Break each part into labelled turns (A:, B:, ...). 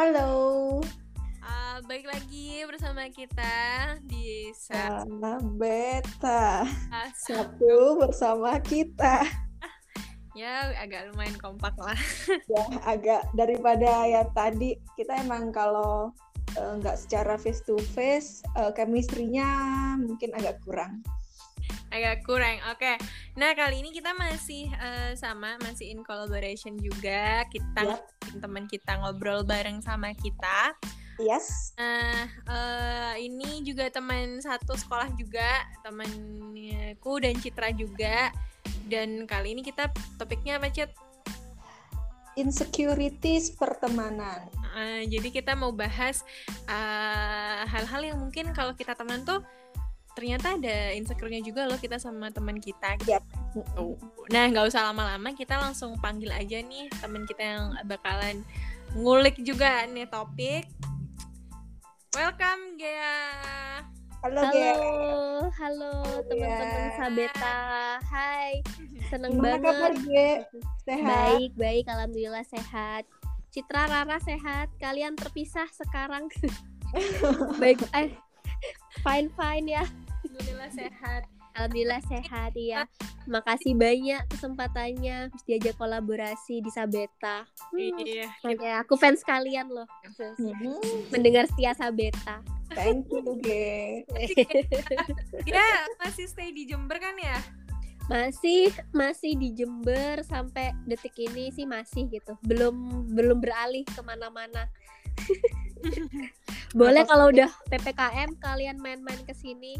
A: Halo.
B: Uh, baik lagi bersama kita di
A: Sa Beta. Satu bersama kita.
B: ya agak lumayan kompak lah.
A: ya agak daripada ya tadi kita emang kalau nggak uh, secara face to face uh, chemistry-nya mungkin agak kurang
B: agak kurang. Oke. Okay. Nah, kali ini kita masih uh, sama, masih in collaboration juga. Kita yep. teman kita ngobrol bareng sama kita.
A: Yes.
B: Nah, uh, ini juga teman satu sekolah juga, temanku dan Citra juga. Dan kali ini kita topiknya apa, Cit?
A: Insecurities pertemanan.
B: Uh, jadi kita mau bahas hal-hal uh, yang mungkin kalau kita teman tuh ternyata ada insecure-nya juga loh kita sama teman kita
A: gitu. Yep.
B: Nah, nggak usah lama-lama, kita langsung panggil aja nih teman kita yang bakalan ngulik juga nih topik. Welcome Gea.
A: Halo,
C: halo, halo teman-teman Sabeta. Hai, seneng
A: Gimana
C: banget.
A: kabar Ge? Sehat?
C: Baik, baik, alhamdulillah sehat. Citra Rara sehat. Kalian terpisah sekarang. baik, eh, fine fine ya.
B: Alhamdulillah sehat.
C: Alhamdulillah sehat ya. Makasih banyak kesempatannya bisa diajak kolaborasi di Sabeta.
B: Hmm. Iya.
C: Oke, aku fans kalian loh.
A: Hmm.
C: Mendengar setia Sabeta.
A: Thank you, Ge.
B: ya, masih stay di Jember kan ya?
C: Masih masih di Jember sampai detik ini sih masih gitu. Belum belum beralih ke mana-mana. Boleh kalau udah PPKM kalian main-main ke sini.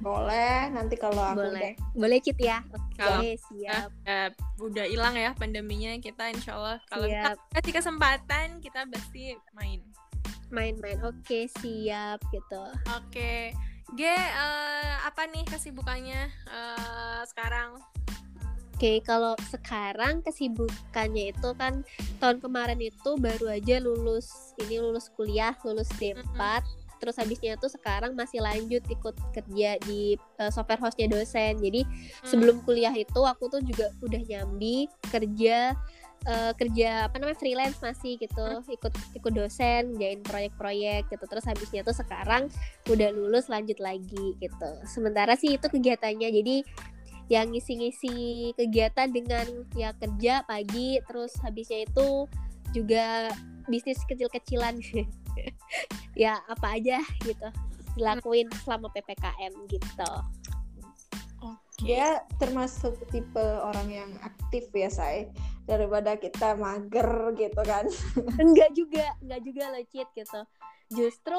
A: Boleh, nanti kalau aku
C: Boleh.
A: udah
C: Boleh Cit ya. Oke,
B: Kalau-
C: siap.
B: Uh, udah hilang ya pandeminya kita insya Allah kalau kita kasih kesempatan kita pasti main.
C: Main-main. Oke, siap gitu.
B: Oke, G eh, apa nih kesibukannya eh, sekarang?
C: Oke, kalau sekarang kesibukannya itu kan tahun kemarin itu baru aja lulus ini lulus kuliah, lulus D4. Terus habisnya tuh sekarang masih lanjut ikut kerja di eh, software hostnya dosen. Jadi sebelum kuliah itu aku tuh juga udah nyambi kerja eh, kerja apa namanya freelance masih gitu. Ikut ikut dosen jain proyek-proyek gitu. Terus habisnya tuh sekarang udah lulus lanjut lagi gitu. Sementara sih itu kegiatannya. Jadi yang ngisi-ngisi kegiatan dengan ya kerja pagi terus habisnya itu juga bisnis kecil-kecilan ya apa aja gitu dilakuin selama ppkm gitu.
B: Oke.
A: dia termasuk tipe orang yang aktif ya, say daripada kita mager gitu kan.
C: enggak juga enggak juga loh cheat gitu. Justru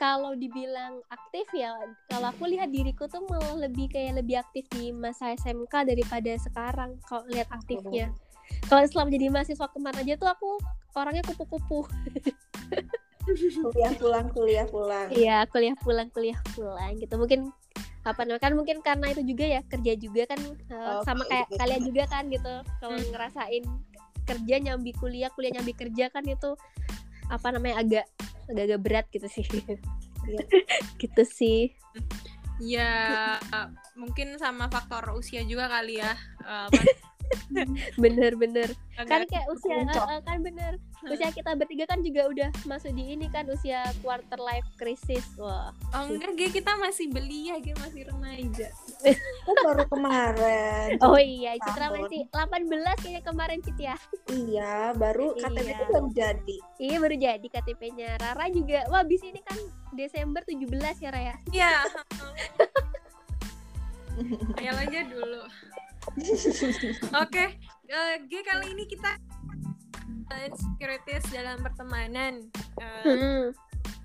C: kalau dibilang aktif ya kalau aku lihat diriku tuh malah lebih kayak lebih aktif di masa SMK daripada sekarang kalau lihat aktifnya. Kalau selama jadi mahasiswa kemarin aja tuh aku orangnya kupu-kupu
A: kuliah pulang, kuliah pulang.
C: iya kuliah pulang kuliah pulang gitu mungkin apa namanya kan mungkin karena itu juga ya kerja juga kan uh,
A: Oke,
C: sama kayak
A: gitu.
C: kalian juga kan gitu kalau
B: Hmm.
C: ngerasain kerja nyambi kuliah kuliah nyambi kerja kan itu apa namanya agak agak-agak berat gitu sih
A: Iya.
C: gitu sih
B: Ya mungkin sama faktor usia juga kali ya. Eh, apa,
C: bener-bener kan kayak usia uh, kan bener usia kita bertiga kan juga udah masuk di ini kan usia quarter life crisis wah
B: oh enggak, Ge, kita masih belia, Ge, masih remaja.
A: Kan baru kemarin.
C: oh iya Citra
A: Tahun.
C: masih 18 kayaknya kemarin Cit ya
A: Iya, baru KTP
C: Iya.
A: itu baru jadi.
C: iya baru jadi KTP-nya Rara juga wah abis ini kan Desember 17 ya Raya
B: Iya. Ayo aja dulu. Oke, eh, G kali ini kita insecurities dalam pertemanan. Eh,
C: Hmm.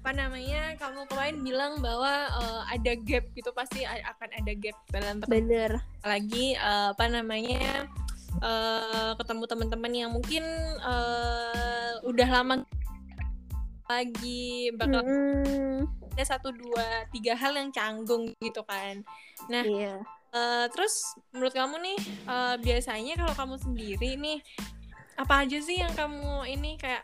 B: apa namanya? Kamu kemarin bilang bahwa eh, ada gap gitu pasti akan ada gap dalam pertemanan.
C: bener
B: lagi eh, apa namanya eh, ketemu teman-teman yang mungkin eh, udah lama lagi bakal
C: Hmm,
B: ada satu dua tiga hal yang canggung gitu kan Nah.
C: iya
B: Eh, terus menurut kamu nih eh, biasanya kalau kamu sendiri nih apa aja sih yang kamu ini kayak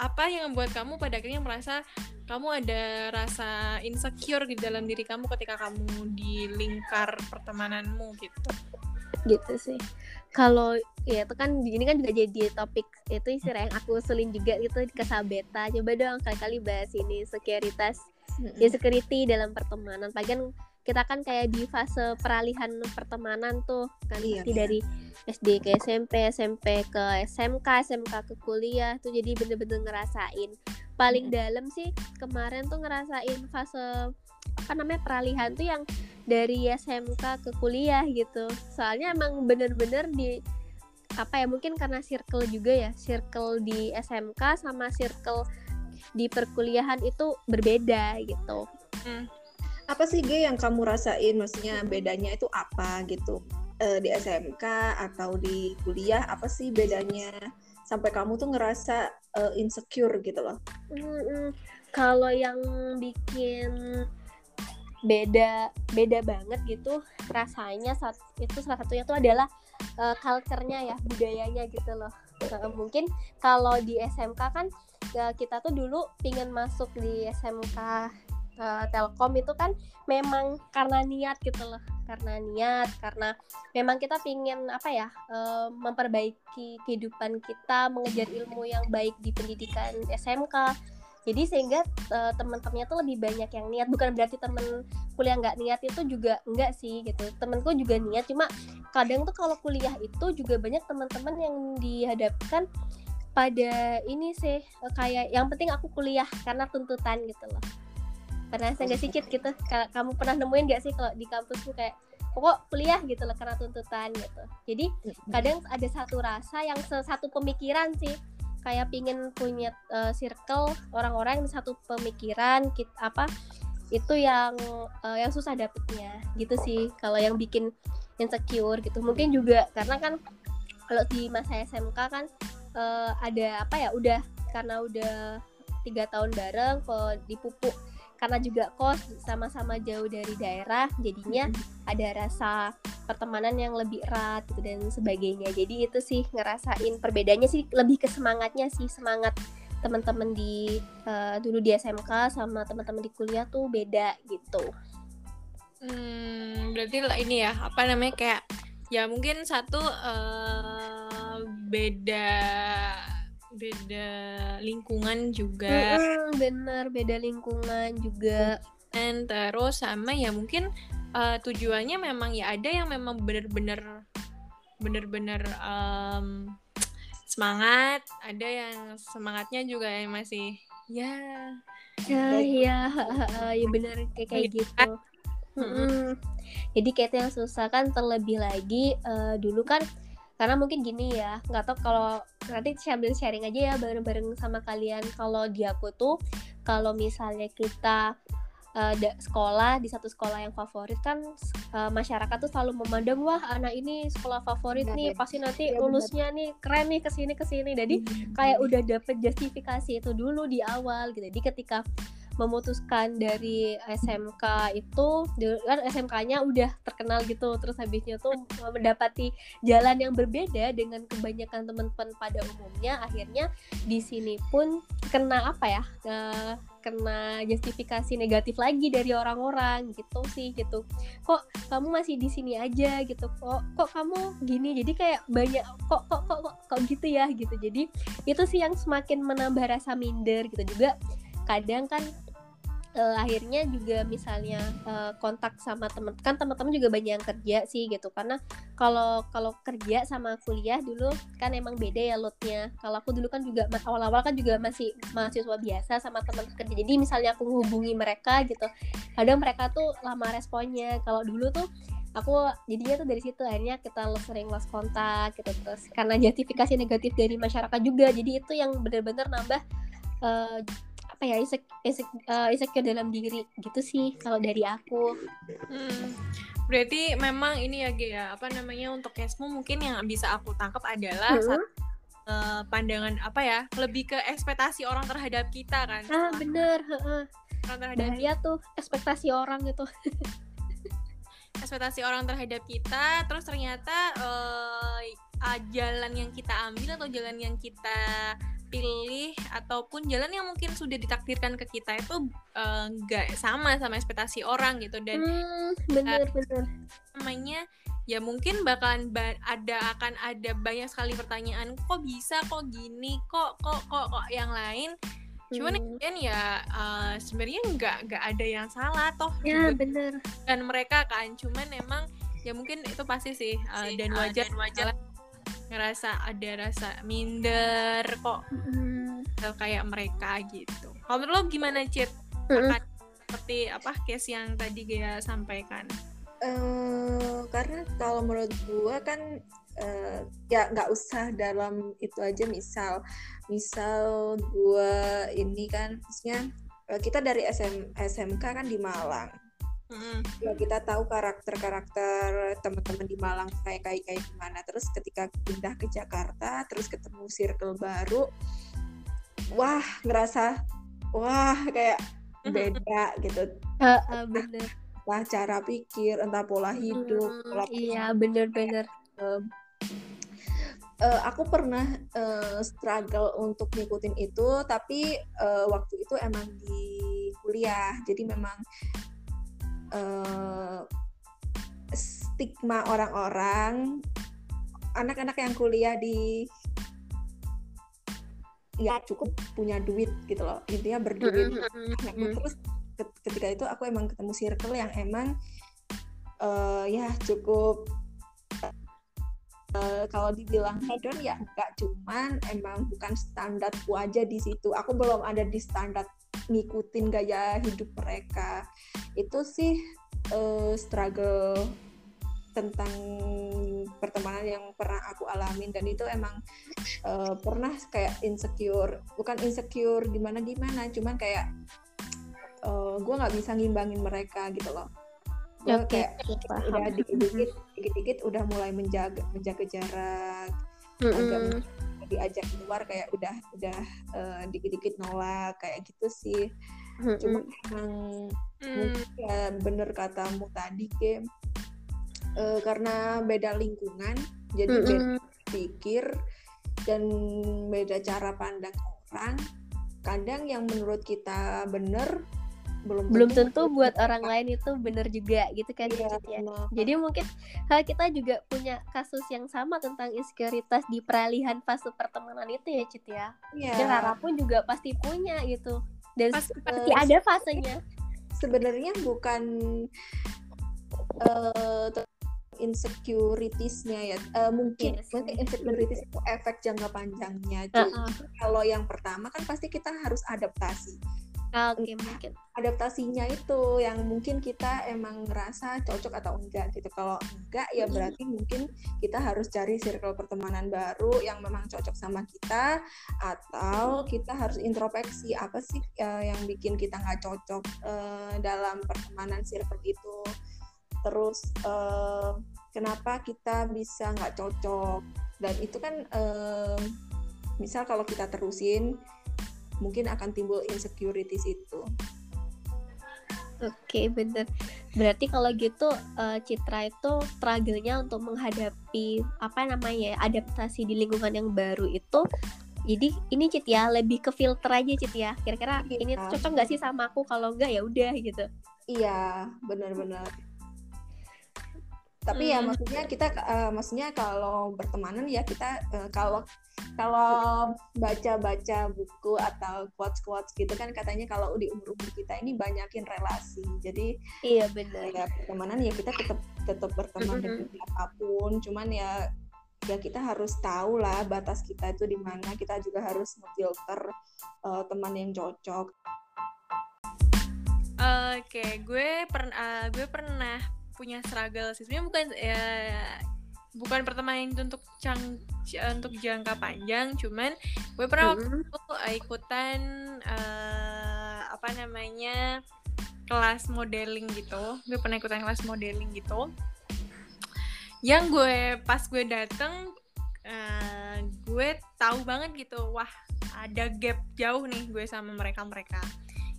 B: apa yang membuat kamu pada akhirnya merasa kamu ada rasa insecure di dalam diri kamu ketika kamu di lingkar pertemananmu gitu?
C: Gitu sih. Kalau ya itu kan ini kan juga jadi topik itu istilah yang aku usulin juga gitu ke Sabeta. Coba dong kali-kali bahas ini sekuritas ya security dalam pertemanan. Bagian kita kan kayak di fase peralihan pertemanan tuh kan
A: Iya,
C: pasti
A: iya.
C: dari SD ke SMP SMP ke SMK SMK ke kuliah tuh jadi bener-bener ngerasain. Paling dalam sih kemarin tuh ngerasain fase apa namanya peralihan tuh yang dari SMK ke kuliah gitu. Soalnya emang bener-bener di apa ya mungkin karena circle juga ya circle di SMK sama circle di perkuliahan itu berbeda gitu
A: apa sih Ge yang kamu rasain? Maksudnya bedanya itu apa gitu? Eh, di SMK atau di kuliah apa sih bedanya? Sampai kamu tuh ngerasa eh, insecure gitu loh.
C: Mm-mm. Kalau yang bikin beda beda banget gitu rasanya saat itu salah satunya tuh adalah uh, culture-nya ya budayanya gitu loh. Uh, mungkin kalau di SMK kan uh, kita tuh dulu pingin masuk di SMK uh, Telkom itu kan memang karena niat gitu loh karena niat karena memang kita pingin apa ya uh, memperbaiki kehidupan kita mengejar ilmu yang baik di pendidikan SMK jadi sehingga uh, teman-temannya tuh lebih banyak yang niat. Bukan berarti temen kuliah nggak niat itu juga enggak sih gitu. Temenku juga niat cuma kadang tuh kalau kuliah itu juga banyak teman-teman yang dihadapkan pada ini sih eh, kayak yang penting aku kuliah karena tuntutan gitu loh pernah nggak sih Cit gitu. Ka- kamu pernah nemuin nggak sih kalau di kampus tuh kayak pokok kuliah gitu loh karena tuntutan gitu. Jadi kadang ada satu rasa yang satu pemikiran sih. Kayak pingin punya uh, circle orang-orang yang satu pemikiran kit apa itu yang uh, yang susah dapetnya. Gitu sih kalau yang bikin insecure gitu. Mungkin juga karena kan kalau di masa SMK kan uh, ada apa ya udah karena udah tiga tahun bareng kok dipupuk karena juga kos sama-sama jauh dari daerah jadinya ada rasa pertemanan yang lebih erat gitu dan sebagainya. Jadi itu sih ngerasain perbedaannya sih lebih ke semangatnya sih. Semangat teman-teman di uh, dulu di SMK sama teman-teman di kuliah tuh beda gitu.
B: Hmm, berarti lah ini ya apa namanya kayak ya mungkin satu eh, beda beda lingkungan juga.
C: Mm-mm, bener beda lingkungan juga.
B: Dan terus sama ya mungkin eh, tujuannya memang ya ada yang memang bener-bener bener-bener em, semangat ada yang semangatnya juga yang masih ya.
C: Ya iya ya bener kayak kayak gitu. Mm-mm. jadi kayak yang susah kan terlebih lagi eh, dulu kan karena mungkin gini ya nggak tahu kalau nanti sambil sharing aja ya bareng-bareng sama kalian. Kalau di aku tuh kalau misalnya kita da- sekolah di satu sekolah yang favorit kan eh, masyarakat tuh selalu memandang wah anak ini sekolah favorit
A: Benar,
C: nih pasti nanti
A: Iya, benar.
C: lulusnya nih keren nih ke sini ke sini. Jadi kayak udah dapet justifikasi itu dulu di awal gitu. Jadi ketika memutuskan dari SMK itu kan SMK-nya udah terkenal gitu terus habisnya tuh mendapati jalan yang berbeda dengan kebanyakan teman-teman pada umumnya akhirnya di sini pun kena apa ya eh, kena justifikasi negatif lagi dari orang-orang gitu sih gitu. Kok kamu masih di sini aja gitu? Kok kok kamu gini? Jadi kayak banyak kok kok kok kok, kok gitu ya gitu. Jadi itu sih yang semakin menambah rasa minder gitu. Juga kadang kan eh, akhirnya juga misalnya eh, kontak sama teman kan teman-teman juga banyak yang kerja sih gitu. Karena kalau kalau kerja sama kuliah dulu kan emang beda ya loadnya. Kalau aku dulu kan juga awal-awal kan juga masih mahasiswa biasa sama teman kerja. Jadi misalnya aku menghubungi mereka gitu kadang mereka tuh lama responnya. Kalau dulu tuh aku jadinya tuh dari situ akhirnya kita lo- sering lost kontak gitu. Terus karena justifikasi negatif dari masyarakat juga jadi itu yang benar-benar nambah eh, apa ya insek, insek, eh, insecure dalam diri gitu sih kalau dari aku
B: Hmm, berarti memang ini ya Ge ya apa namanya untuk Kesmu mungkin yang bisa aku tangkap adalah
C: Mm-mm.
B: satu, eh, pandangan apa ya lebih ke ekspektasi orang terhadap kita kan
C: ah bener heeh.
B: orang terhadap
C: bahaya tuh ekspektasi orang gitu
B: ekspektasi orang terhadap kita terus ternyata eh, ah, jalan yang kita ambil atau jalan yang kita pilih ataupun jalan yang mungkin sudah ditakdirkan ke kita itu eh, nggak sama sama ekspektasi orang gitu. Dan
C: hmm, bener bener.
B: namanya ya mungkin bakalan ba ada akan ada banyak sekali pertanyaan kok bisa kok gini kok kok kok kok yang lain? Cuman
C: Hmm.
B: kan ya uh, sebenarnya nggak nggak ada yang salah toh
C: Ya
B: juga.
C: bener.
B: dan mereka kan cuman emang ya mungkin itu pasti sih uh, dan wajar wajar ngerasa ada rasa minder kok uh, kayak mereka gitu. Kalau menurut lo gimana Cit? Akan seperti apa case yang tadi Gaya sampaikan?
A: Eh, karena kalau menurut gua kan eh, ya nggak usah dalam itu aja. Misal misal gua ini kan maksudnya eh, kita dari SM, SMK kan di Malang
B: Mm-mm.
A: ya kita tahu karakter-karakter teman-teman di Malang kayak kayak kayak gimana terus ketika pindah ke Jakarta terus ketemu circle baru wah ngerasa wah kayak beda gitu
C: Ah, ah, bener.
A: entah cara pikir entah pola hidup
C: Mm,
A: pola
C: Iya bener-bener.
A: Eh, aku pernah eh, struggle untuk ngikutin itu tapi eh, waktu itu emang di kuliah jadi memang eh, stigma orang-orang anak-anak yang kuliah di ya cukup punya duit gitu loh. Intinya berduit
C: Mm-mm,
A: Nah, terus ket- ketika itu aku emang ketemu circle yang emang eh, ya cukup eh, kalau dibilang hedon ya enggak cuman emang bukan standarku aja di situ. Aku belum ada di standar ngikutin gaya hidup mereka itu sih eh, struggle tentang pertemanan yang pernah aku alamin dan itu emang eh, pernah kayak insecure bukan insecure gimana gimana cuman kayak gue nggak bisa ngimbangin mereka gitu loh gue
C: Oke,
A: kayak
C: paham.
A: udah dikit-dikit dikit-dikit udah mulai menjaga menjaga jarak
C: Mm-mm.
A: Diajak keluar kayak udah udah eh, dikit-dikit nolak kayak gitu sih
C: Mm-mm.
A: cuma emang
B: Hmm,
A: mungkin ya bener katamu tadi game Eh, karena beda lingkungan jadi beda
C: Mm-mm.
A: pikir dan beda cara pandang orang kadang yang menurut kita bener belum
C: belum tentu
A: menurut
C: buat orang lain itu bener juga gitu kan
A: Iya,
C: Cit, ya.
A: benar.
C: Jadi mungkin hal kita juga punya kasus yang sama tentang insecurities di peralihan fase pertemanan itu ya Cit ya.
A: Iya.
C: Dan Rara pun juga pasti punya gitu. Dan
B: Pasti-
C: pasti ada fasenya.
A: sebenarnya bukan eh insecuritiesnya ya Eh, mungkin
C: Yes.
A: mungkin insecurities itu efek jangka panjangnya. Jadi, kalau yang pertama kan pasti kita harus adaptasi
C: Oke mungkin.
A: adaptasinya itu yang mungkin kita emang ngerasa cocok atau enggak gitu. Kalau enggak ya berarti mungkin kita harus cari circle pertemanan baru yang memang cocok sama kita atau kita harus introspeksi apa sih eh, yang bikin kita nggak cocok eh, dalam pertemanan circle itu. Terus eh, kenapa kita bisa nggak cocok? Dan itu kan eh, misal kalau kita terusin mungkin akan timbul insecurities itu
C: Oke bener. Berarti kalau gitu eh, Citra itu struggle-nya untuk menghadapi apa namanya ya adaptasi di lingkungan yang baru itu. Jadi ini Cit ya lebih ke filter aja Cit ya. Kira-kira
A: Iya.
C: ini cocok nggak sih sama aku? Kalau enggak ya udah gitu.
A: Iya, benar-benar. Tapi ya
B: Hmm.
A: maksudnya kita eh, maksudnya kalau bertemanan ya kita eh, kalau kalau baca-baca buku atau quotes-quotes gitu kan katanya kalau di umur-umur kita ini banyakin relasi. Jadi
C: Iya bener.
A: ya pertemanan ya kita tetap tetap berteman dengan siapa pun, cuman ya ya kita harus tahu lah batas kita itu di mana. Kita juga harus filter teman yang cocok.
B: Oke, gue pernah gue pernah punya struggle sih. Sebenarnya bukan ya bukan pertemanan untuk cang untuk jangka panjang, cuman gue pernah waktu
C: Mm-mm.
B: itu ikutan eh, apa namanya kelas modeling gitu. Gue pernah ikutan kelas modeling gitu. Yang gue pas gue dateng eh, gue tahu banget gitu, wah ada gap jauh nih gue sama mereka-mereka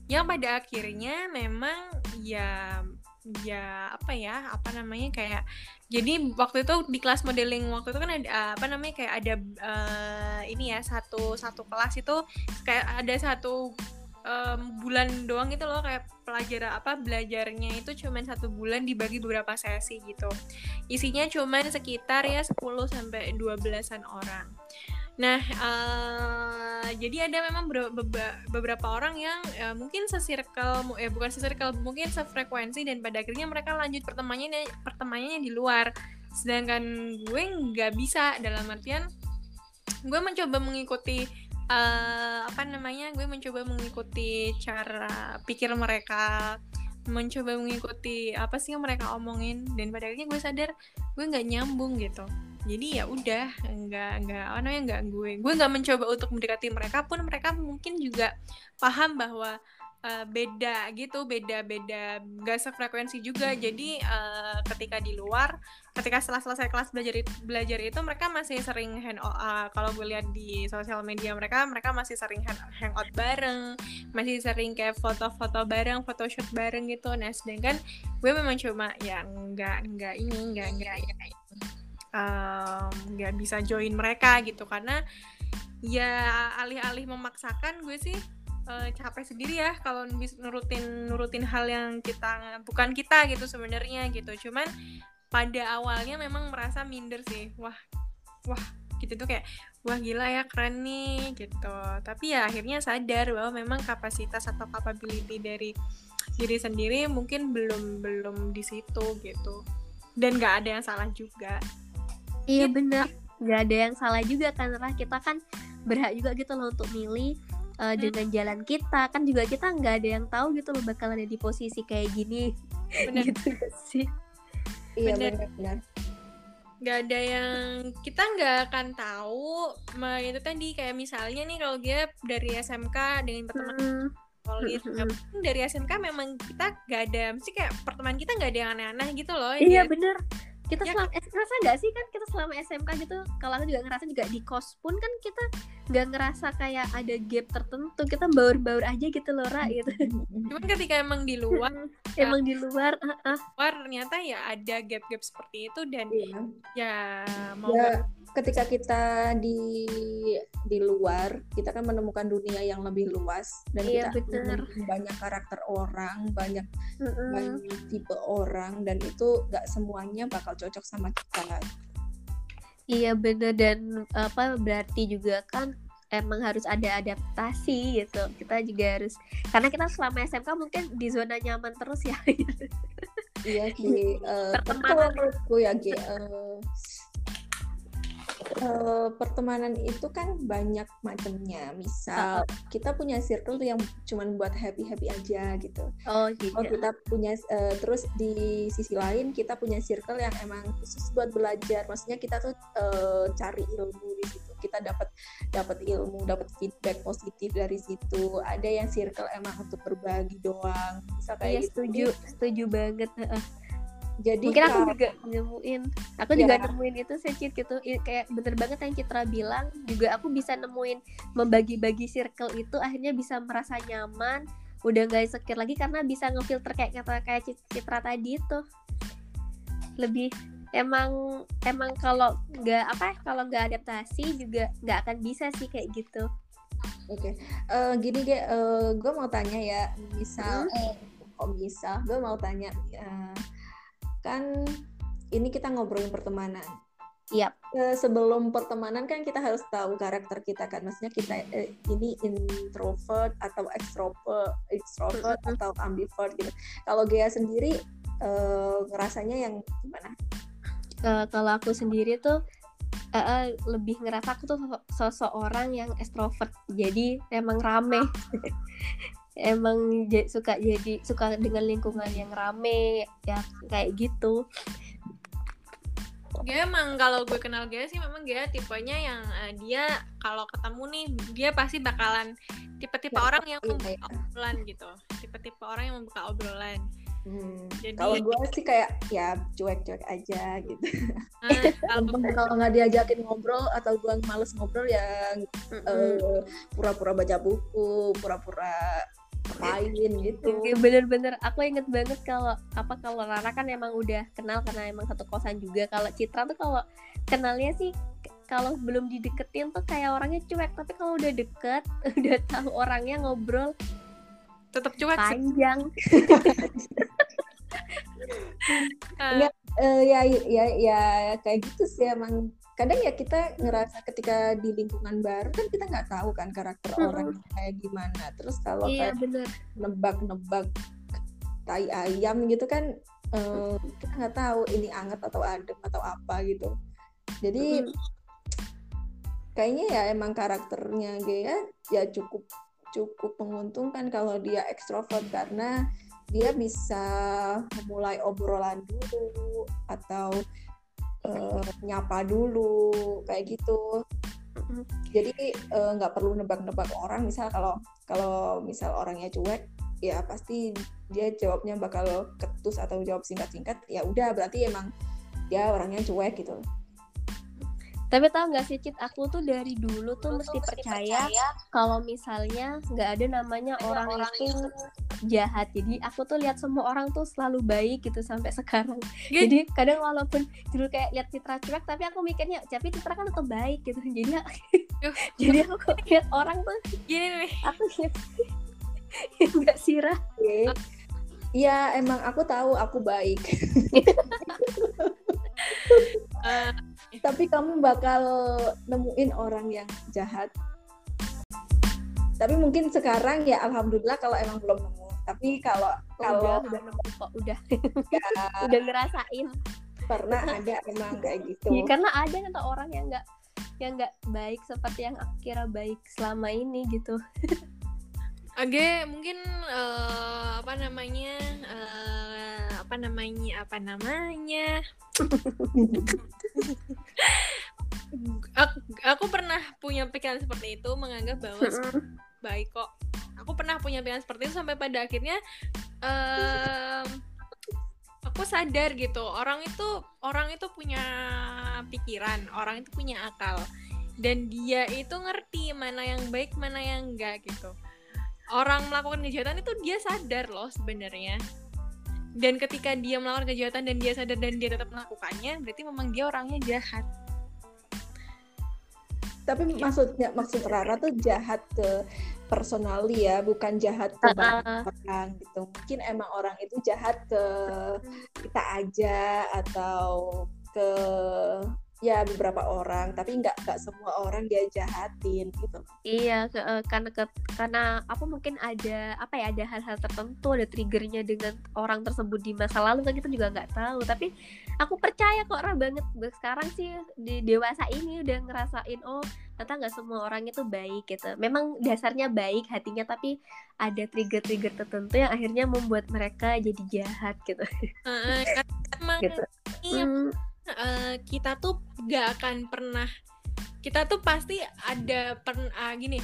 B: yang pada akhirnya memang ya ya apa ya apa namanya kayak jadi waktu itu di kelas modeling waktu itu kan ada apa namanya kayak ada eh, ini ya satu satu kelas itu kayak ada satu em, bulan doang gitu loh kayak pelajar apa belajarnya itu cuman satu bulan dibagi beberapa sesi gitu. Isinya cuman sekitar ya 10 sampai 12-an orang nah eh, jadi ada memang beberapa orang yang eh, mungkin sesirkel mu- eh bukan sesirkel mungkin sefrekuensi dan pada akhirnya mereka lanjut pertemanannya pertemanannya di luar. Sedangkan gue nggak bisa dalam artian gue mencoba mengikuti eh, apa namanya gue mencoba mengikuti cara pikir mereka mencoba mengikuti apa sih yang mereka omongin dan pada akhirnya gue sadar gue nggak nyambung gitu jadi ya udah nggak nggak apa namanya nggak gue gue nggak mencoba untuk mendekati mereka pun mereka mungkin juga paham bahwa eh, beda gitu beda beda nggak sefrekuensi juga. Jadi eh, ketika di luar ketika setelah selesai kelas belajar belajar itu mereka masih sering hang uh, kalau gue lihat di sosial media mereka mereka masih sering hang- hangout bareng masih sering kayak foto-foto bareng photoshoot bareng gitu. Nah sedangkan gue memang cuma ya nggak nggak ini nggak nggak ya um, nggak bisa join mereka gitu. Karena ya alih-alih memaksakan gue sih eh, capek sendiri ya kalau nurutin nurutin hal yang kita bukan kita gitu sebenarnya gitu. Cuman pada awalnya memang merasa minder sih. Wah wah gitu tuh kayak wah gila ya keren nih gitu. Tapi ya akhirnya sadar bahwa memang kapasitas atau capability dari diri sendiri mungkin belum belum di situ gitu. Dan nggak ada yang salah juga
C: Iya bener, nggak ada yang salah juga kan karena kita kan berhak juga gitu loh untuk milih uh, dengan jalan kita. Kan juga kita nggak ada yang tahu gitu loh bakal ada di posisi kayak gini.
B: Bener.
C: Gitu gak sih?
A: Iya
B: Bener.
A: benar-benar.
B: nggak ada yang kita nggak akan tahu. Itu tadi kayak misalnya nih kalau dia dari SMK dengan pertemanan
C: Hmm,
B: solid
C: mm,
B: Ya,
C: mm.
B: mungkin dari SMK memang kita nggak ada mesti kayak pertemanan kita nggak ada yang aneh-aneh gitu loh
C: iya
B: Dia-
C: bener kita
B: Ya
C: selama eh, ngerasa nggak sih kan kita selama SMK gitu kalau aku juga ngerasa juga di kos pun kan kita nggak ngerasa kayak ada gap tertentu kita baur-baur aja gitu loh Ra gitu
B: cuman ketika emang di luar
C: emang di luar ah, ah.
B: luar ternyata ya ada gap-gap seperti itu dan
A: Iya.
B: ya mau
A: Ya, ketika kita di di luar, kita kan menemukan dunia yang lebih luas dan
C: Iya,
A: kita
C: bener.
A: menemukan banyak karakter orang, banyak
C: Mm-mm.
A: banyak tipe orang dan itu nggak semuanya bakal cocok sama kita.
C: Iya bener dan apa berarti juga kan emang harus ada adaptasi gitu. Kita juga harus karena kita selama SMK mungkin di zona nyaman terus ya.
A: Iya sih. kalau menurutku ya, eh, eh, pertemanan itu kan banyak macamnya. Misal kita punya circle tuh yang cuman buat happy happy aja gitu.
C: oh
A: Oh
C: iya.
A: kita punya eh, terus di sisi lain kita punya circle yang emang khusus buat belajar. Maksudnya kita tuh eh, cari ilmu di situ. Kita dapat dapat ilmu, dapat feedback positif dari situ. Ada yang circle emang untuk berbagi doang. Bisa
C: Iya
A: gitu.
C: setuju, setuju banget. Heeh.
A: Jadi
C: Mungkin aku
A: kalau-
C: juga nemuin, aku
A: Ya.
C: juga nemuin itu secit gitu. Kayak bener banget yang Citra bilang. Juga aku bisa nemuin membagi-bagi circle itu akhirnya bisa merasa nyaman. Udah nggak insecure lagi karena bisa ngefilter kayak kata kayak Cit- Citra tadi itu. Lebih emang emang kalau nggak apa ya, kalau nggak adaptasi juga nggak akan bisa sih kayak gitu.
A: Oke, Eh, gini ge, gue mau tanya ya, misal, eh, kok misal, gue mau tanya, eh, kan ini kita ngobrolin pertemanan.
C: Yap.
A: Eh, sebelum pertemanan kan kita harus tahu karakter kita kan, maksudnya kita eh, ini introvert atau extrovert, extrovert atau ambivert gitu. Kalau Gea sendiri eh, ngerasanya yang gimana?
C: Eh, kalau aku sendiri tuh eh, eh, lebih ngerasa aku tuh so- sosok orang yang extrovert jadi emang rame emang suka jadi suka dengan lingkungan yang rame ya kayak gitu
B: Dia emang kalau gue kenal dia sih memang dia tipenya yang eh, dia kalau ketemu nih dia pasti bakalan tipe-tipe
A: Ya,
B: orang yang membuka
A: iya.
B: obrolan gitu. Tipe-tipe orang yang membuka obrolan.
A: Hmm,
B: Jadi-
A: Kalau gue sih kayak ya cuek-cuek aja gitu.
B: Nah, kalau
A: nggak diajakin ngobrol atau gue males ngobrol ya eh, pura-pura baca buku, pura-pura main gitu.
C: Oke, bener-bener. Aku inget banget kalau apa kalau Rara kan emang udah kenal karena emang satu kosan juga. Kalau Citra tuh kalau kenalnya sih kalau belum dideketin tuh kayak orangnya cuek. Tapi kalau udah deket udah tahu orangnya ngobrol
B: tetap cuek sih.
C: panjang.
B: Eh,
A: Eh, ya ya ya kayak gitu sih emang kadang ya kita ngerasa ketika di lingkungan baru kan kita nggak tahu kan karakter
C: Mm-mm.
A: orang kayak gimana terus kalau
C: iya
A: kayak nebak-nebak tai ayam gitu kan eh, kita nggak tahu ini anget atau adem atau apa gitu jadi
C: Mm.
A: kayaknya ya emang karakternya Gea ya cukup cukup menguntungkan kalau dia ekstrovert karena dia bisa memulai obrolan dulu atau eh, nyapa dulu kayak gitu. Jadi eh, nggak perlu nebak-nebak orang. Misal kalau kalau misal orangnya cuek ya pasti dia jawabnya bakal ketus atau jawab singkat-singkat. Ya udah berarti emang dia orangnya cuek gitu
C: Tapi tau gak sih Cit, aku tuh dari dulu tuh mesti percaya kalau misalnya nggak ada namanya orang itu jahat. Jadi aku tuh lihat semua orang tuh selalu baik gitu sampai sekarang.
B: Gitu.
C: Jadi kadang walaupun dulu kayak lihat Citra cuek, tapi aku mikirnya, tapi Citra kan tetap baik gitu. Jadi jadi aku lihat orang tuh,
B: gini nih
C: aku lihat nggak sirah.
A: Iya emang aku tahu aku baik
B: eh,
A: tapi kamu bakal nemuin orang yang jahat. Tapi mungkin sekarang ya alhamdulillah kalau emang belum nemu. Tapi kalau kalau
C: udah, udah nemu kok, udah.
A: Ya,
C: udah ngerasain.
A: pernah ada emang kayak gitu.
C: Ya, karena ada kata orang yang nggak yang nggak baik seperti yang aku kira baik selama ini gitu.
B: Age mungkin eh, apa namanya eh, apa namanya apa namanya? Aku, aku pernah punya pikiran seperti itu menganggap bahwa baik kok. Aku pernah punya pikiran seperti itu sampai pada akhirnya em, aku sadar gitu orang itu orang itu punya pikiran orang itu punya akal. Dan dia itu ngerti mana yang baik mana yang enggak gitu orang melakukan kejahatan itu dia sadar loh sebenarnya. Dan ketika dia melakukan kejahatan dan dia sadar dan dia tetap melakukannya berarti memang dia orangnya jahat.
A: Tapi maksudnya maksud Rara tuh jahat ke personali ya bukan jahat ke
C: Ah,
A: orang gitu. Mungkin emang orang itu jahat ke kita aja atau ke ya beberapa orang tapi nggak nggak semua orang dia jahatin gitu
C: iya, ke- eh, karena ke- karena apa mungkin ada apa ya ada hal-hal tertentu ada triggernya dengan orang tersebut di masa lalu kan kita juga nggak tahu. Tapi aku percaya kok Ra banget sekarang sih di dewasa ini udah ngerasain oh ternyata nggak semua orang itu baik gitu. Memang dasarnya baik hatinya tapi ada trigger-trigger tertentu yang akhirnya membuat mereka jadi jahat gitu.
B: Heeh, karena emang
C: Gitu.
B: iya,
C: Hmm,
B: eh, kita tuh gak akan pernah kita tuh pasti ada pernah gini.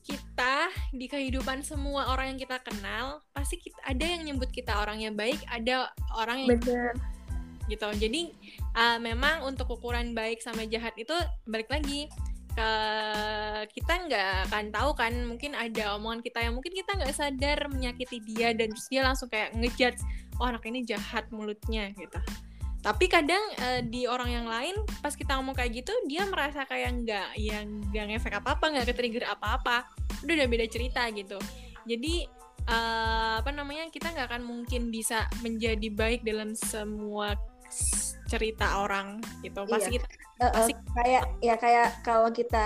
B: Kita di kehidupan semua orang yang kita kenal pasti kita, ada yang nyebut kita orangnya baik ada orang yang
C: bener.
B: gitu. Jadi eh, memang untuk ukuran baik sama jahat itu balik lagi ke kita nggak akan tahu kan mungkin ada omongan kita yang mungkin kita nggak sadar menyakiti dia dan terus dia langsung kayak ngejudge oh anak ini jahat mulutnya gitu tapi kadang eh, di orang yang lain pas kita ngomong kayak gitu dia merasa kayak nggak yang nggak ngefek apa apa nggak ke trigger apa apa udah udah beda cerita gitu. Jadi eh, apa namanya kita nggak akan mungkin bisa menjadi baik dalam semua cerita orang gitu. Pasti kita
A: Eh, eh,
B: Pasti-
A: kayak ya kayak kalau kita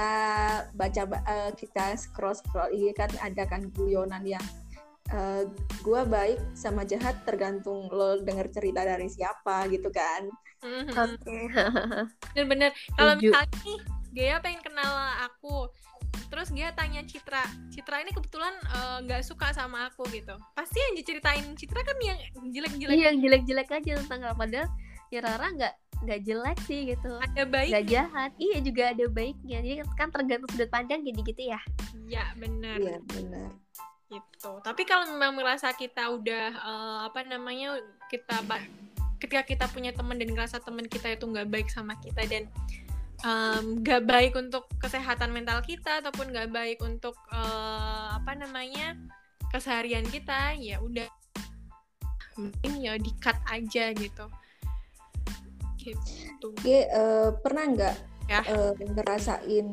A: baca ba- eh, kita scroll scroll ini kan ada kan guyonan yang eh, gua baik sama jahat tergantung lo denger cerita dari siapa gitu kan.
B: Mhm.
C: Oke.
B: bener-bener. Kalau misalnya nih Gea pengen kenal aku terus Gea tanya Citra Citra ini kebetulan eh, nggak suka sama aku gitu. Pasti yang diceritain Citra kan yang jelek-jelek.
C: Iya, yang jelek-jelek aja tentang Rara. padahal ya Rara nggak nggak jelek sih gitu.
B: Ada baik
C: nggak jahat. Iya juga ada baiknya. Jadi kan tergantung sudut pandang jadi gitu ya.
B: Ya bener.
A: Iya benar
B: gitu. Tapi kalau memang merasa kita udah eh, apa namanya kita ketika kita punya teman dan ngerasa teman kita itu nggak baik sama kita dan nggak baik untuk kesehatan mental kita ataupun nggak baik untuk eh, apa namanya keseharian kita ya udah. Mungkin ya di cut aja gitu. Gitu.
A: Ge, eh, pernah nggak
B: Ya.
A: eh, ngerasain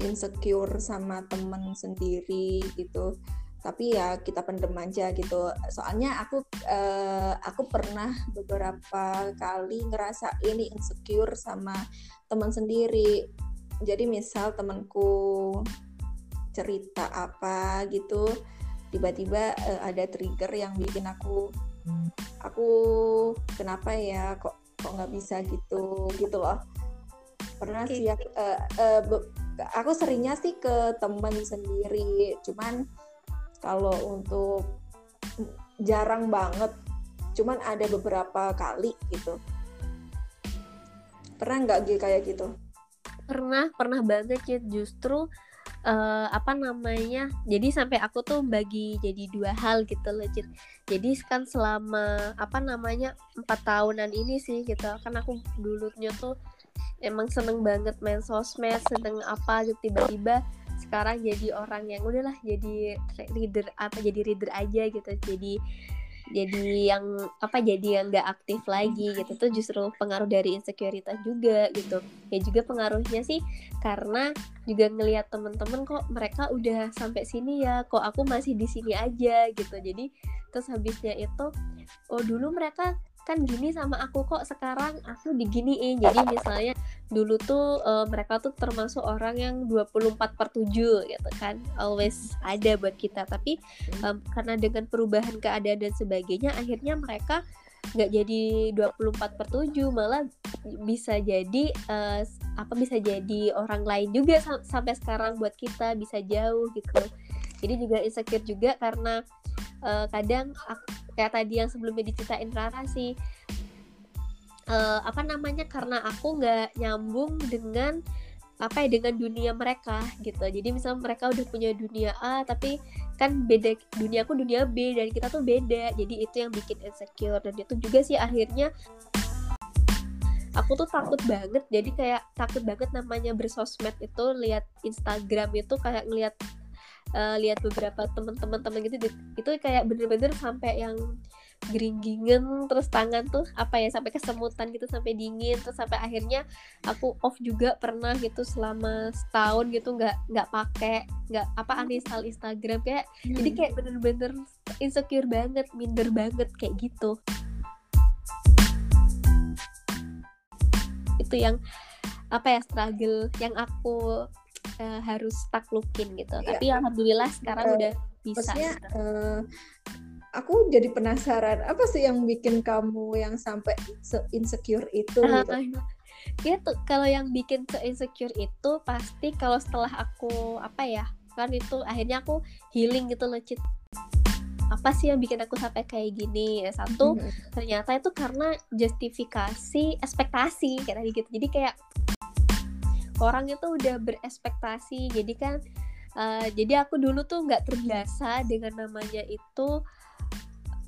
A: insecure sama temen sendiri gitu tapi ya kita pendem aja gitu. Soalnya aku uh, aku pernah beberapa kali ngerasa ini insecure sama teman sendiri. Jadi misal temanku cerita apa gitu tiba-tiba uh, ada trigger yang bikin aku aku kenapa ya kok kok nggak bisa gitu gitu loh. Pernah sih aku, uh, uh, aku seringnya sih ke teman sendiri. Cuman kalau untuk jarang banget cuman ada beberapa kali gitu. Pernah nggak gitu kayak gitu?
C: Pernah pernah banget ya justru uh, apa namanya jadi sampai aku tuh bagi jadi dua hal gitu loh Cid. jadi kan selama apa namanya empat tahunan ini sih gitu kan aku dulunya tuh emang seneng banget main sosmed seneng apa gitu tiba-tiba sekarang jadi orang yang udahlah jadi reader apa jadi reader aja gitu. Jadi jadi yang apa jadi yang nggak aktif lagi gitu. Tuh justru pengaruh dari insekuritas juga gitu. Ya juga pengaruhnya sih karena juga ngelihat temen-temen kok mereka udah sampai sini ya kok aku masih di sini aja gitu. Jadi terus habisnya itu oh dulu mereka kan gini sama aku kok sekarang aku diginiin. Jadi misalnya dulu tuh uh, mereka tuh termasuk orang yang 24 per 7 gitu kan always ada buat kita. Tapi um, karena dengan perubahan keadaan dan sebagainya akhirnya mereka nggak jadi 24 per 7 malah bisa jadi uh, apa bisa jadi orang lain juga sam sampai sekarang buat kita bisa jauh gitu. Jadi juga insecure juga karena uh, kadang aku, kayak tadi yang sebelumnya diceritain Rara sih uh, apa namanya karena aku nggak nyambung dengan apa ya dengan dunia mereka gitu. Jadi misalnya mereka udah punya dunia A tapi kan beda dunia aku dunia B dan kita tuh beda. Jadi itu yang bikin insecure dan itu juga sih akhirnya aku tuh takut banget. Jadi kayak takut banget namanya bersosmed itu lihat Instagram itu kayak ngelihat uh, lihat beberapa teman-teman teman gitu itu kayak bener-bener sampai yang geringgingen terus tangan tuh apa ya sampai kesemutan gitu sampai dingin terus sampai akhirnya aku off juga pernah gitu selama setahun gitu nggak nggak pakai nggak apa uninstall Instagram. Kayak hmm. jadi kayak bener-bener insecure banget minder banget kayak gitu. Itu yang apa ya struggle yang aku uh, harus taklukin gitu. Yeah. Tapi alhamdulillah sekarang uh, udah bisa.
A: Maksudnya uh, aku jadi penasaran apa sih yang bikin kamu yang sampai se insecure itu uh, gitu.
C: Ya tuh kalau yang bikin se insecure itu pasti kalau setelah aku apa ya kan itu akhirnya aku healing gitu loh Cit apa sih yang bikin aku sampai kayak gini ya satu mm -hmm. ternyata itu karena justifikasi ekspektasi kayak tadi gitu jadi kayak orang itu udah berespektasi jadi kan uh, jadi aku dulu tuh nggak terbiasa dengan namanya itu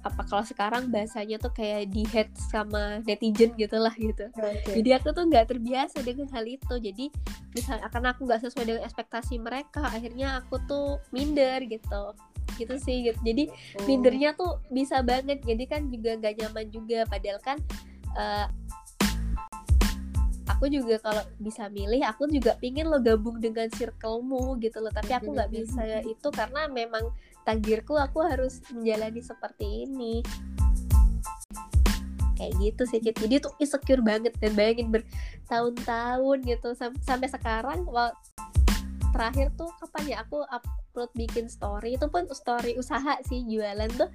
C: apa kalau sekarang bahasanya tuh kayak di head sama netizen gitulah gitu. Okay. jadi aku tuh nggak terbiasa dengan hal itu. Jadi misalnya karena aku nggak sesuai dengan ekspektasi mereka akhirnya aku tuh minder gitu. Gitu sih gitu. Jadi oh. mindernya tuh bisa banget. Jadi kan juga nggak nyaman juga. Padahal kan uh, aku juga kalau bisa milih aku juga pingin lo gabung dengan circlemu gitu loh. Tapi aku nggak bisa itu karena memang takdirku aku harus menjalani seperti ini. Kayak gitu sih Cid. jadi tuh insecure banget dan bayangin bertahun-tahun gitu. Sam sampai sekarang well, terakhir tuh kapan ya aku upload bikin story. Itu pun story usaha sih jualan tuh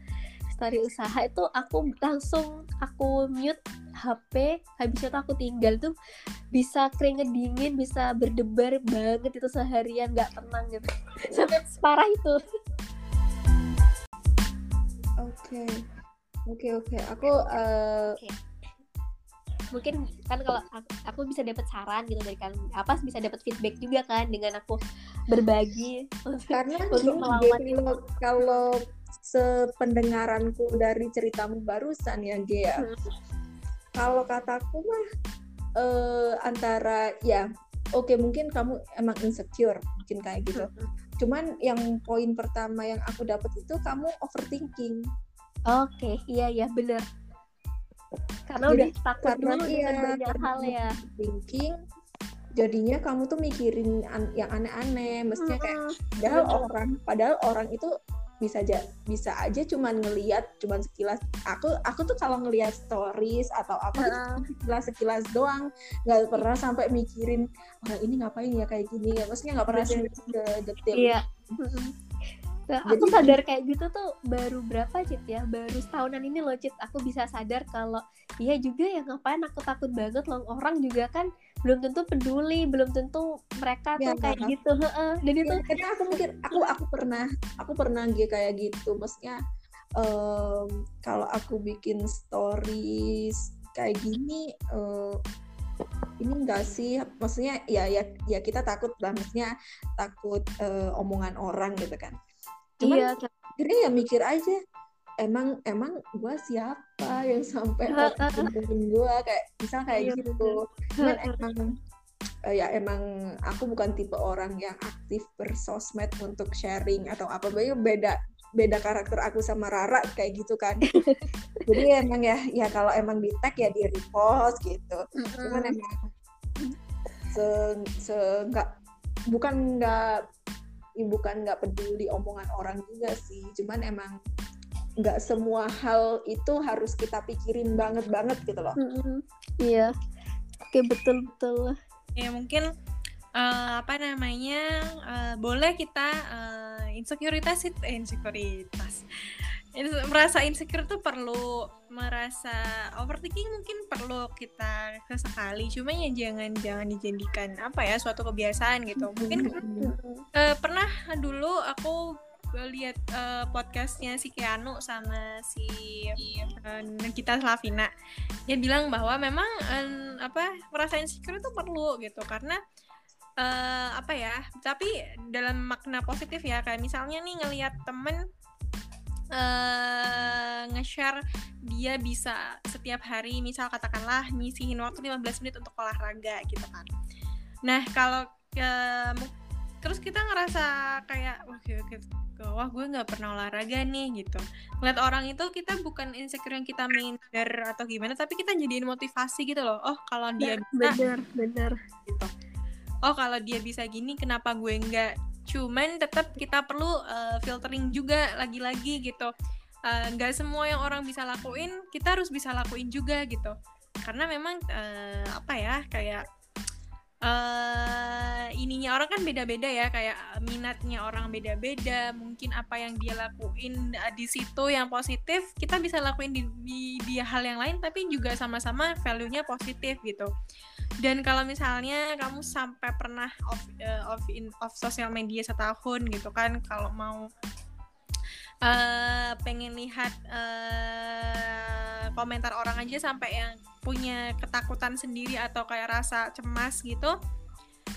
C: story usaha itu aku langsung aku mute HP habis itu aku tinggal tuh bisa keringet dingin bisa berdebar banget itu seharian nggak tenang gitu. Sampai separah itu.
A: Oke oke oke. Aku uh... okay.
C: mungkin kan kalau aku, aku bisa dapat saran gitu dari kan apa bisa dapat feedback juga kan dengan aku berbagi
A: karena untuk melawan kalau sependengaranku dari ceritamu barusan ya Gea. Hmm. Kalau kataku mah uh, antara ya oke okay, mungkin kamu emang insecure mungkin kayak gitu. Hmm. Cuman yang poin pertama yang aku dapat itu kamu overthinking.
C: Oke, okay, iya iya bener. Karena Jadi, udah takut karena dulu iya, dengan banyak hal ya.
A: Thinking jadinya kamu tuh mikirin an yang aneh-aneh mestinya kayak padahal orang padahal orang itu bisa aja bisa aja cuman ngelihat cuman sekilas. Aku aku tuh kalau ngelihat stories atau apa uh sekilas sekilas doang. Nggak pernah sampai mikirin wah ini ngapain ya kayak gini? Ya maksudnya nggak pernah ke detail.
C: Iya. Nah, aku sadar kayak gitu tuh baru berapa Cit ya? Baru setahunan ini loh Cit. Aku bisa sadar kalau iya juga ya ngapain? Aku takut banget loh. Orang juga kan belum tentu peduli belum tentu mereka ya, tuh kayak nah. gitu dan itu
A: ya, karena aku mikir aku aku pernah aku pernah gitu kayak gitu maksudnya um, kalau aku bikin stories kayak gini uh, ini enggak sih maksudnya ya ya ya kita takut lah maksudnya takut uh, omongan orang gitu kan Cuman iya. akhirnya ya mikir aja emang emang gue siapa yang sampai ngomongin gue kayak misal kayak iya, gitu. cuman emang uh, ya emang aku bukan tipe orang yang aktif bersosmed untuk sharing atau apa. Beda beda karakter aku sama Rara kayak gitu kan. Jadi emang ya ya kalau emang di tag ya di repost gitu. Cuman emang se se nggak bukan nggak ya bukan nggak peduli omongan orang juga sih. Cuman emang nggak semua hal itu harus kita pikirin banget banget gitu loh. Mm-hmm.
C: iya. Oke betul betul
B: ya mungkin uh, apa namanya uh, boleh kita uh, insekuritas itu eh, insekuritas. Merasa insecure tuh perlu merasa overthinking mungkin perlu kita sesekali. Cuma ya jangan jangan dijadikan apa ya suatu kebiasaan gitu. Mungkin uh, pernah dulu aku lihat uh, podcastnya si Keanu sama si uh, Nikita Slavina. Dia bilang bahwa memang uh, apa merasa insecure itu perlu gitu. Karena uh, apa ya tapi dalam makna positif ya. Kayak misalnya nih ngelihat temen uh, nge-share dia bisa setiap hari misal katakanlah ngisihin waktu 15 menit untuk olahraga gitu kan. Nah kalau uh, terus kita ngerasa kayak wah gitu wah gue nggak pernah olahraga nih gitu. Ngeliat orang itu kita bukan insecure yang kita minder atau gimana tapi kita jadiin motivasi gitu loh. Oh kalau dia ya,
C: bisa bener bener.
B: gitu. Oh kalau dia bisa gini kenapa gue nggak? Cuman tetap kita perlu uh, filtering juga lagi-lagi gitu. Eh, nggak uh, semua yang orang bisa lakuin kita harus bisa lakuin juga gitu. Karena memang uh, apa ya kayak uh, ininya orang kan beda-beda ya kayak minatnya orang beda-beda mungkin apa yang dia lakuin di situ yang positif kita bisa lakuin di, di, di hal yang lain tapi juga sama-sama value-nya positif gitu. Dan kalau misalnya kamu sampai pernah off uh, off in off sosial media setahun gitu kan kalau mau uh, pengen lihat uh, komentar orang aja sampai yang punya ketakutan sendiri atau kayak rasa cemas gitu.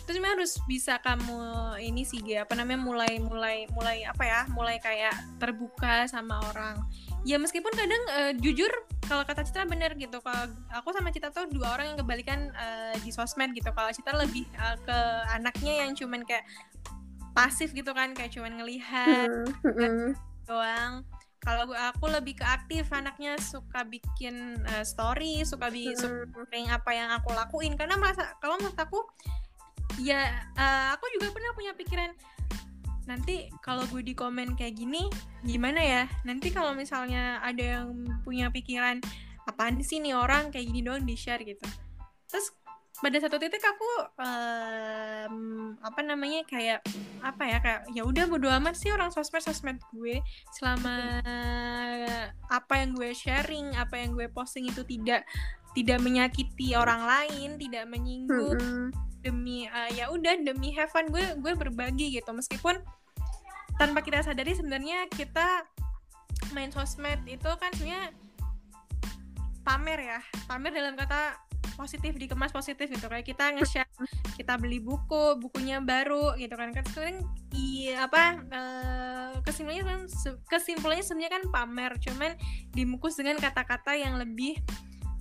B: Terus harus bisa kamu ini sih apa namanya mulai mulai mulai apa ya mulai kayak terbuka sama orang. Ya meskipun kadang uh, jujur kalau kata Citra bener gitu. Kalau aku sama Citra tuh dua orang yang kebalikan uh, di sosmed gitu. Kalau Citra lebih uh, ke anaknya yang cuman kayak pasif gitu kan kayak cuman ngelihat kan, doang. Kalau aku lebih ke aktif anaknya suka bikin uh, story suka bikin mm. apa yang aku lakuin. Karena merasa kalau menurut aku ya uh, aku juga pernah punya pikiran nanti kalau gue di komen kayak gini gimana ya? Nanti kalau misalnya ada yang punya pikiran apaan sih nih orang kayak gini doang di share gitu. Terus pada satu titik aku um, apa namanya kayak apa ya kayak ya udah bodo amat sih orang sosmed sosmed gue. Selama apa yang gue sharing apa yang gue posting itu tidak tidak menyakiti orang lain tidak menyinggung mm -hmm demi uh, ya udah demi have fun gue gue berbagi gitu. Meskipun tanpa kita sadari sebenarnya kita main sosmed itu kan sebenarnya pamer ya pamer dalam kata positif dikemas positif gitu. Kayak kita nge-share kita beli buku bukunya baru gitu kan. Kan sebenarnya iya apa uh, kesimpulannya kesimpulannya sebenarnya kan pamer. Cuman dimukus dengan kata-kata yang lebih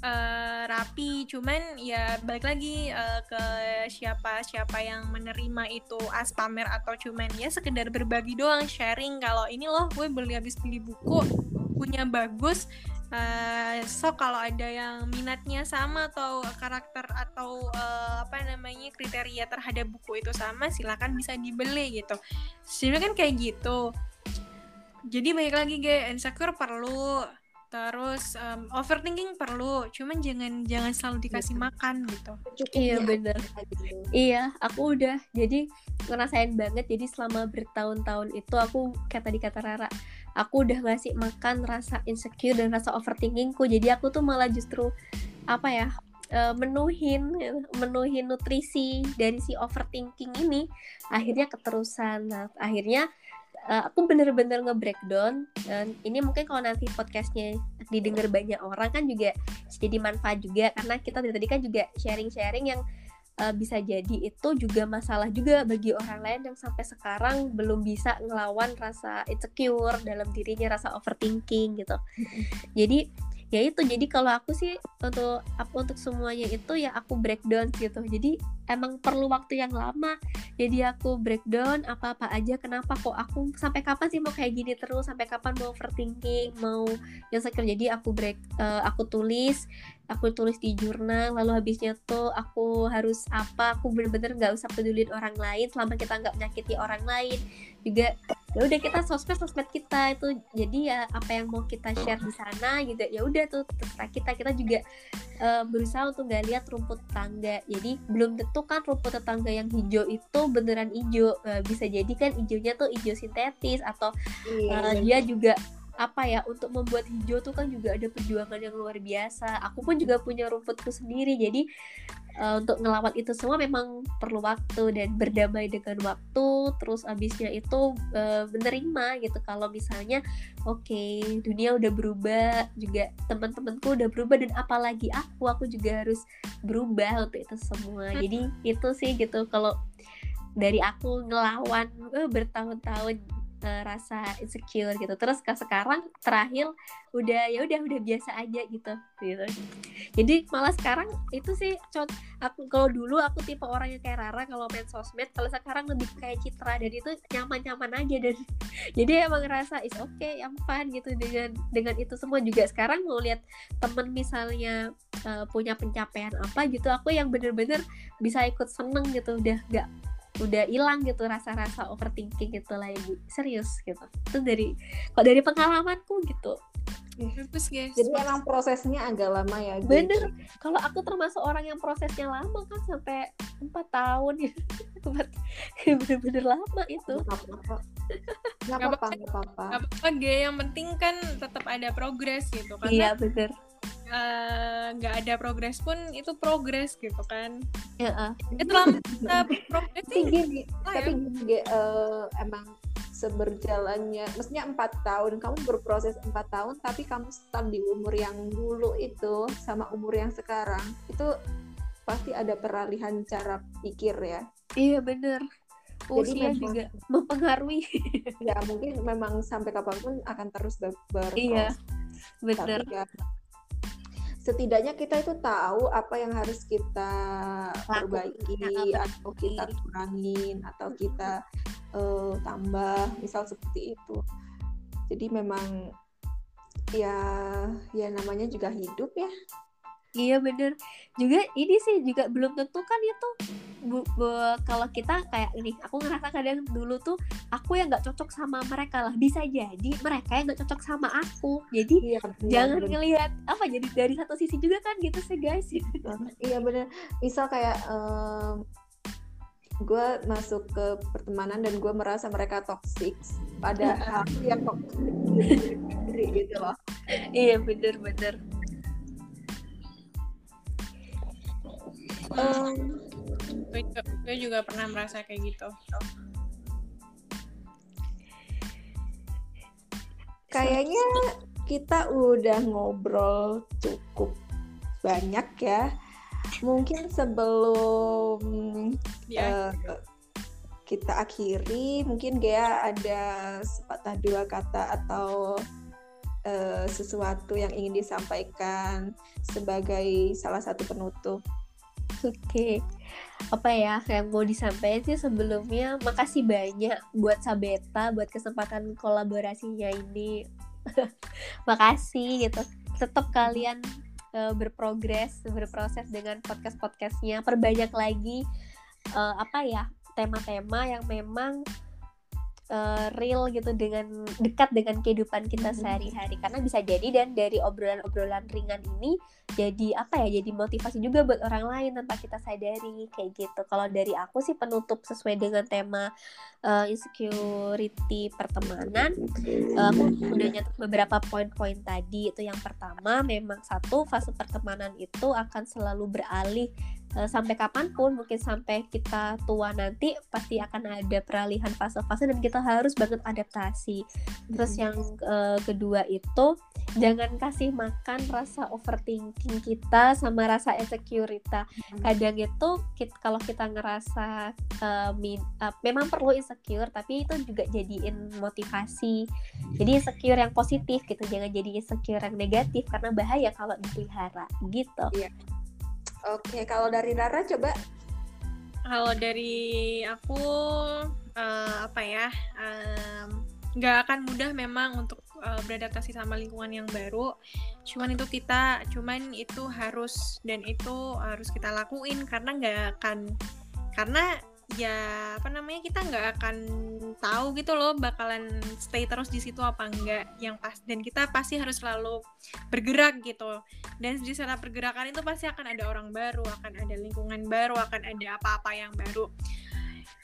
B: uh, rapi. Cuman ya balik lagi uh, ke siapa siapa yang menerima itu as pamer atau cuman ya sekedar berbagi doang sharing. Kalau ini loh gue beli habis beli buku punya bagus uh, so kalau ada yang minatnya sama atau karakter atau uh, apa namanya kriteria terhadap buku itu sama silakan bisa dibeli gitu sebenarnya kan kayak gitu jadi baik lagi Ge, insecure perlu terus um, overthinking perlu cuman jangan jangan selalu dikasih makan gitu
C: Iya,
A: Cukupnya
C: bener.
A: gitu.
C: Iya, aku udah jadi ngerasain banget. Jadi selama bertahun-tahun itu aku kayak tadi kata Rara, aku udah ngasih makan rasa insecure dan rasa overthinkingku. Jadi aku tuh malah justru apa ya eh, menuhin menuhin nutrisi dari si overthinking ini. Akhirnya keterusan. Nah akhirnya eh, aku bener-bener nge-breakdown. Dan ini mungkin kalau nanti podcastnya didengar banyak orang kan juga jadi manfaat juga. Karena kita dari tadi kan juga sharing-sharing yang uh, bisa jadi itu juga masalah juga bagi orang lain yang sampai sekarang belum bisa ngelawan rasa insecure dalam dirinya rasa overthinking gitu. Jadi ya itu. Jadi kalau aku sih untuk apa untuk semuanya itu ya aku breakdown gitu. Jadi emang perlu waktu yang lama. Jadi aku breakdown apa apa aja kenapa kok aku sampai kapan sih mau kayak gini terus? Sampai kapan mau overthinking mau insecure? Jadi aku break eh, aku tulis aku tulis di jurnal lalu habisnya tuh aku harus apa aku bener-bener nggak usah pedulin orang lain selama kita nggak menyakiti orang lain. Juga ya udah kita sosmed sosmed kita itu. Jadi ya apa yang mau kita share di sana gitu ya udah tuh terserah kita. Kita juga eh, berusaha untuk nggak lihat rumput tetangga jadi belum tentu kan rumput tetangga yang hijau itu beneran hijau. Eh, bisa jadi kan hijaunya tuh hijau sintetis atau
A: Iya,
C: Uh,
A: bener.
C: dia juga apa ya untuk membuat hijau tuh kan juga ada perjuangan yang luar biasa. Aku pun juga punya rumputku sendiri. Jadi uh, untuk ngelawan itu semua memang perlu waktu dan berdamai dengan waktu. Terus abisnya itu uh, menerima gitu kalau misalnya oke dunia udah berubah, juga teman-temanku udah berubah dan apalagi aku aku juga harus berubah untuk itu semua. Jadi itu sih gitu kalau dari aku ngelawan eh, bertahun-tahun eh, rasa insecure gitu. Terus ke sekarang terakhir udah ya udah udah biasa aja gitu gitu. Jadi malah sekarang itu sih cot aku kalau dulu aku tipe orang yang kayak Rara kalau main sosmed kalau sekarang lebih kayak Citra. Dan itu nyaman-nyaman aja dan jadi emang ngerasa is okay I'm fun gitu. Dengan dengan itu semua juga. Sekarang mau lihat temen misalnya eh, punya pencapaian apa gitu aku yang bener-bener bisa ikut seneng gitu. Udah gak udah hilang gitu rasa-rasa overthinking gitu lagi serius gitu. Itu dari kok dari pengalamanku gitu.
B: Bagus guys.
A: Jadi emang prosesnya agak lama ya. Gi.
C: bener. Kalau aku termasuk orang yang prosesnya lama kan sampai empat tahun. Empat- bener-bener lama itu.
A: Nggak apa-apa. Apa-apa, apa-apa.
B: Gak apa-apa. Ge, yang penting kan tetap ada progres gitu.
C: Iya
B: karena
C: bener
B: eh, nggak ada progres pun itu progres gitu kan
C: ya ah.
B: itu lama progres sih
A: gini,
B: lah
A: tapi
B: ya.
A: gini, Gi, eh, emang seberjalannya, maksudnya empat tahun, kamu berproses empat tahun, tapi kamu stuck di umur yang dulu itu sama umur yang sekarang, itu pasti ada peralihan cara pikir ya.
C: iya bener usia
A: memang-
C: juga mempengaruhi
A: Ya mungkin memang sampai kapan pun akan terus ber berproses.
C: iya bener
A: Tapi ya, setidaknya kita itu tahu apa yang harus kita perbaiki atau kita kurangin atau kita eh, tambah misal seperti itu. Jadi memang ya ya namanya juga hidup ya.
C: Iya bener. Juga ini sih juga belum tentu kan itu bu, bu- kalau kita kayak ini aku ngerasa kadang dulu tuh aku yang nggak cocok sama mereka lah. Bisa jadi mereka yang nggak cocok sama aku. Jadi
A: iya
C: jangan
A: benar.
C: ngelihat apa jadi dari satu sisi juga kan gitu sih guys.
A: Iya bener misal kayak gue masuk ke pertemanan dan gue merasa mereka toxic padahal yang toxic gitu loh.
C: Iya bener bener
B: gue, juga, gue juga pernah merasa kayak gitu
A: Kayaknya kita udah ngobrol cukup banyak ya. Mungkin sebelum
B: ya
A: eh, kita akhiri, mungkin Gea ada sepatah dua kata atau eh, sesuatu yang ingin disampaikan sebagai salah satu penutup.
C: Oke, apa ya yang mau disampaikan sih sebelumnya makasih banyak buat Sabeta buat kesempatan kolaborasinya ini. makasih gitu. Tetap kalian eh, berprogres, berproses dengan podcast podcastnya. Perbanyak lagi eh, apa ya tema-tema yang memang uh, real gitu dengan dekat dengan kehidupan kita
A: Mhm.
C: sehari-hari. Karena bisa jadi dan dari obrolan-obrolan ringan ini jadi apa ya jadi motivasi juga buat orang lain tanpa kita sadari kayak gitu. Kalau dari aku sih penutup sesuai dengan tema uh, insecurity pertemanan uh, aku udah nyatet beberapa poin-poin tadi. Itu yang pertama memang satu fase pertemanan itu akan selalu beralih sampai kapan pun mungkin sampai kita tua nanti pasti akan ada peralihan fase-fase dan kita harus banget adaptasi. Terus yang uh, kedua itu jangan kasih makan rasa overthinking kita sama rasa insecure kita kadang itu kit- kalau kita ngerasa uh, min- uh, memang perlu insecure tapi itu juga jadiin motivasi. Jadi insecure yang positif gitu jangan jadi insecure yang negatif karena bahaya kalau dipelihara gitu
A: Oke, kalau dari Rara coba
B: Kalau dari aku eh, apa ya nggak akan mudah memang untuk eh, beradaptasi sama lingkungan yang baru. Cuman itu kita, cuman itu harus dan itu harus kita lakuin karena nggak akan karena ya apa namanya kita nggak akan tahu gitu loh bakalan stay terus di situ apa enggak yang pas dan kita pasti harus selalu bergerak gitu. Dan di sana pergerakan itu pasti akan ada orang baru akan ada lingkungan baru akan ada apa-apa yang baru.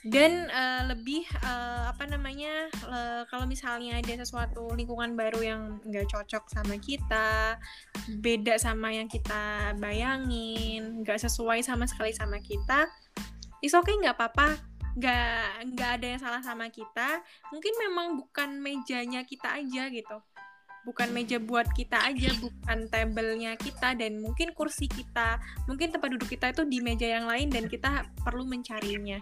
B: Dan eh, lebih eh, apa namanya le- kalau misalnya ada sesuatu lingkungan baru yang nggak cocok sama kita beda sama yang kita bayangin nggak sesuai sama sekali sama kita is okay nggak apa-apa. Nggak nggak ada yang salah sama kita. Mungkin memang bukan mejanya kita aja gitu. Bukan meja buat kita aja bukan tabelnya kita dan mungkin kursi kita. Mungkin tempat duduk kita itu di meja yang lain dan kita perlu mencarinya.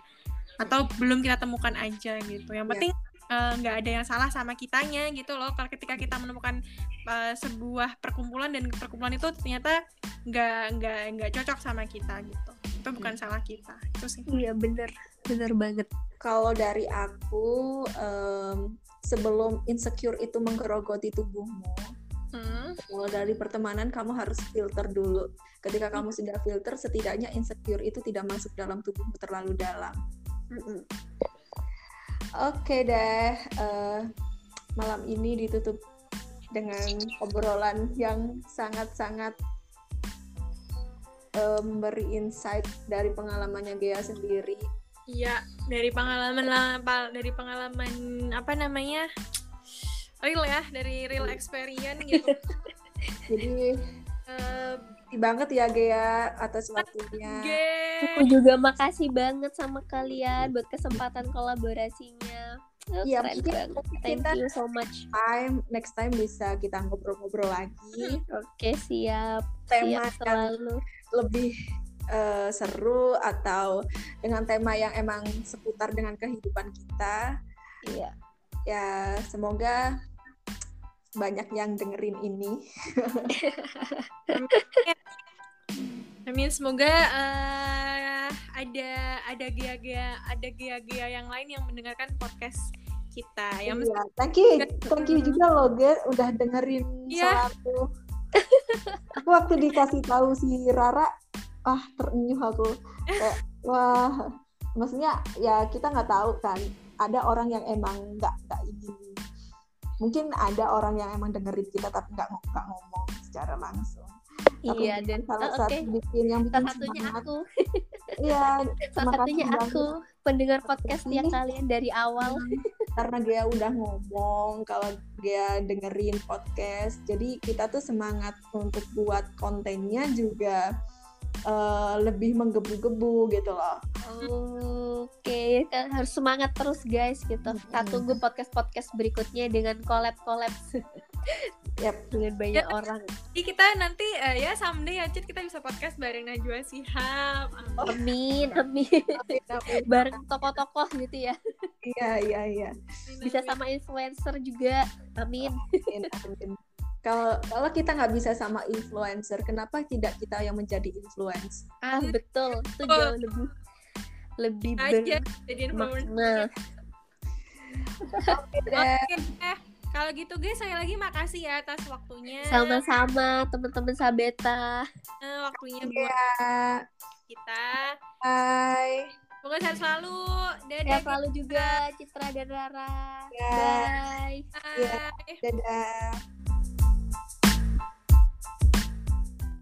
B: Atau belum kita temukan aja gitu. Yang
A: Ya.
B: penting eh, nggak ada yang salah sama kitanya gitu loh. Kalau ketika kita menemukan eh, sebuah perkumpulan dan perkumpulan itu ternyata nggak nggak nggak cocok sama kita gitu itu bukan salah kita itu sih
C: iya bener bener banget
A: kalau dari aku em, sebelum insecure itu menggerogoti tubuhmu,
B: Hmm,
A: kalau dari pertemanan kamu harus filter dulu. Ketika kamu sudah filter, setidaknya insecure itu tidak masuk dalam tubuhmu terlalu dalam.
C: Mm-mm.
A: Oke deh, eh, malam ini ditutup dengan obrolan yang sangat-sangat eh, memberi insight dari pengalamannya Gea sendiri.
B: Iya, dari pengalaman dari pengalaman apa namanya real ya, dari real experience gitu.
A: Jadi
B: Eh,
A: Makasih banget ya Gea atas waktunya.
B: Ge.
C: aku juga makasih banget sama kalian buat kesempatan kolaborasinya Oh,
A: Iya,
C: keren
A: mungkin
C: banget. thank
A: kita-
C: you so much.
A: Time next time bisa kita ngobrol-ngobrol lagi.
C: Oke siap.
A: Tema
C: siap
A: yang
C: selalu.
A: lebih eh, seru atau dengan tema yang emang seputar dengan kehidupan kita.
C: iya.
A: Ya semoga banyak yang dengerin ini.
B: Amin, semoga eh, ada ada gea-gea ada gea-gea yang lain yang mendengarkan podcast kita. Yang
A: Iya, thank you, thank you juga loh Ge udah dengerin
B: Iya.
A: selalu. aku waktu dikasih tahu si Rara, ah terenyuh aku. Kayak, wah, maksudnya ya kita nggak tahu kan. Ada orang yang emang nggak nggak ingin. Mungkin ada orang yang emang dengerin kita tapi nggak nggak ngomong secara langsung. Tapi
C: iya dan
A: salah
C: oh,
A: satu bikin yang bikin
C: salah satunya
A: semangat.
C: aku
A: Iya,
C: salah satunya aku pendengar podcast yang kalian dari awal.
A: Karena Gea udah ngomong kalau Gea dengerin podcast. Jadi kita tuh semangat untuk buat kontennya juga eh, lebih menggebu-gebu gitu loh
C: Oke, kan harus semangat terus guys gitu. Kita
A: Mm-mm.
C: tunggu podcast-podcast berikutnya dengan collab-collab
A: Yap.
C: dengan banyak orang.
B: Jadi kita nanti eh, ya someday ya Cid, kita bisa podcast bareng Najwa Shihab.
C: Amin, amin. Bareng tokoh-tokoh gitu ya.
A: iya iya iya
C: Bisa sama influencer juga. Amin.
A: Amin, amin. Kalau kalau kita nggak bisa sama influencer kenapa tidak kita yang menjadi influence
C: Ah, betul. Itu jauh lebih lebih
B: aja jadi influencer.
C: bermakna.
B: Oke eh, kalau gitu guys, saya lagi makasih ya atas waktunya.
C: Sama-sama teman-teman Sabeta.
B: Eh, waktunya buat
A: ya
B: kita.
A: bye
B: Pokoknya sehat selalu. Dadah.
C: Sehat selalu juga Citra dan Rara.
A: Ya.
C: Bye.
B: Bye.
A: Dadah.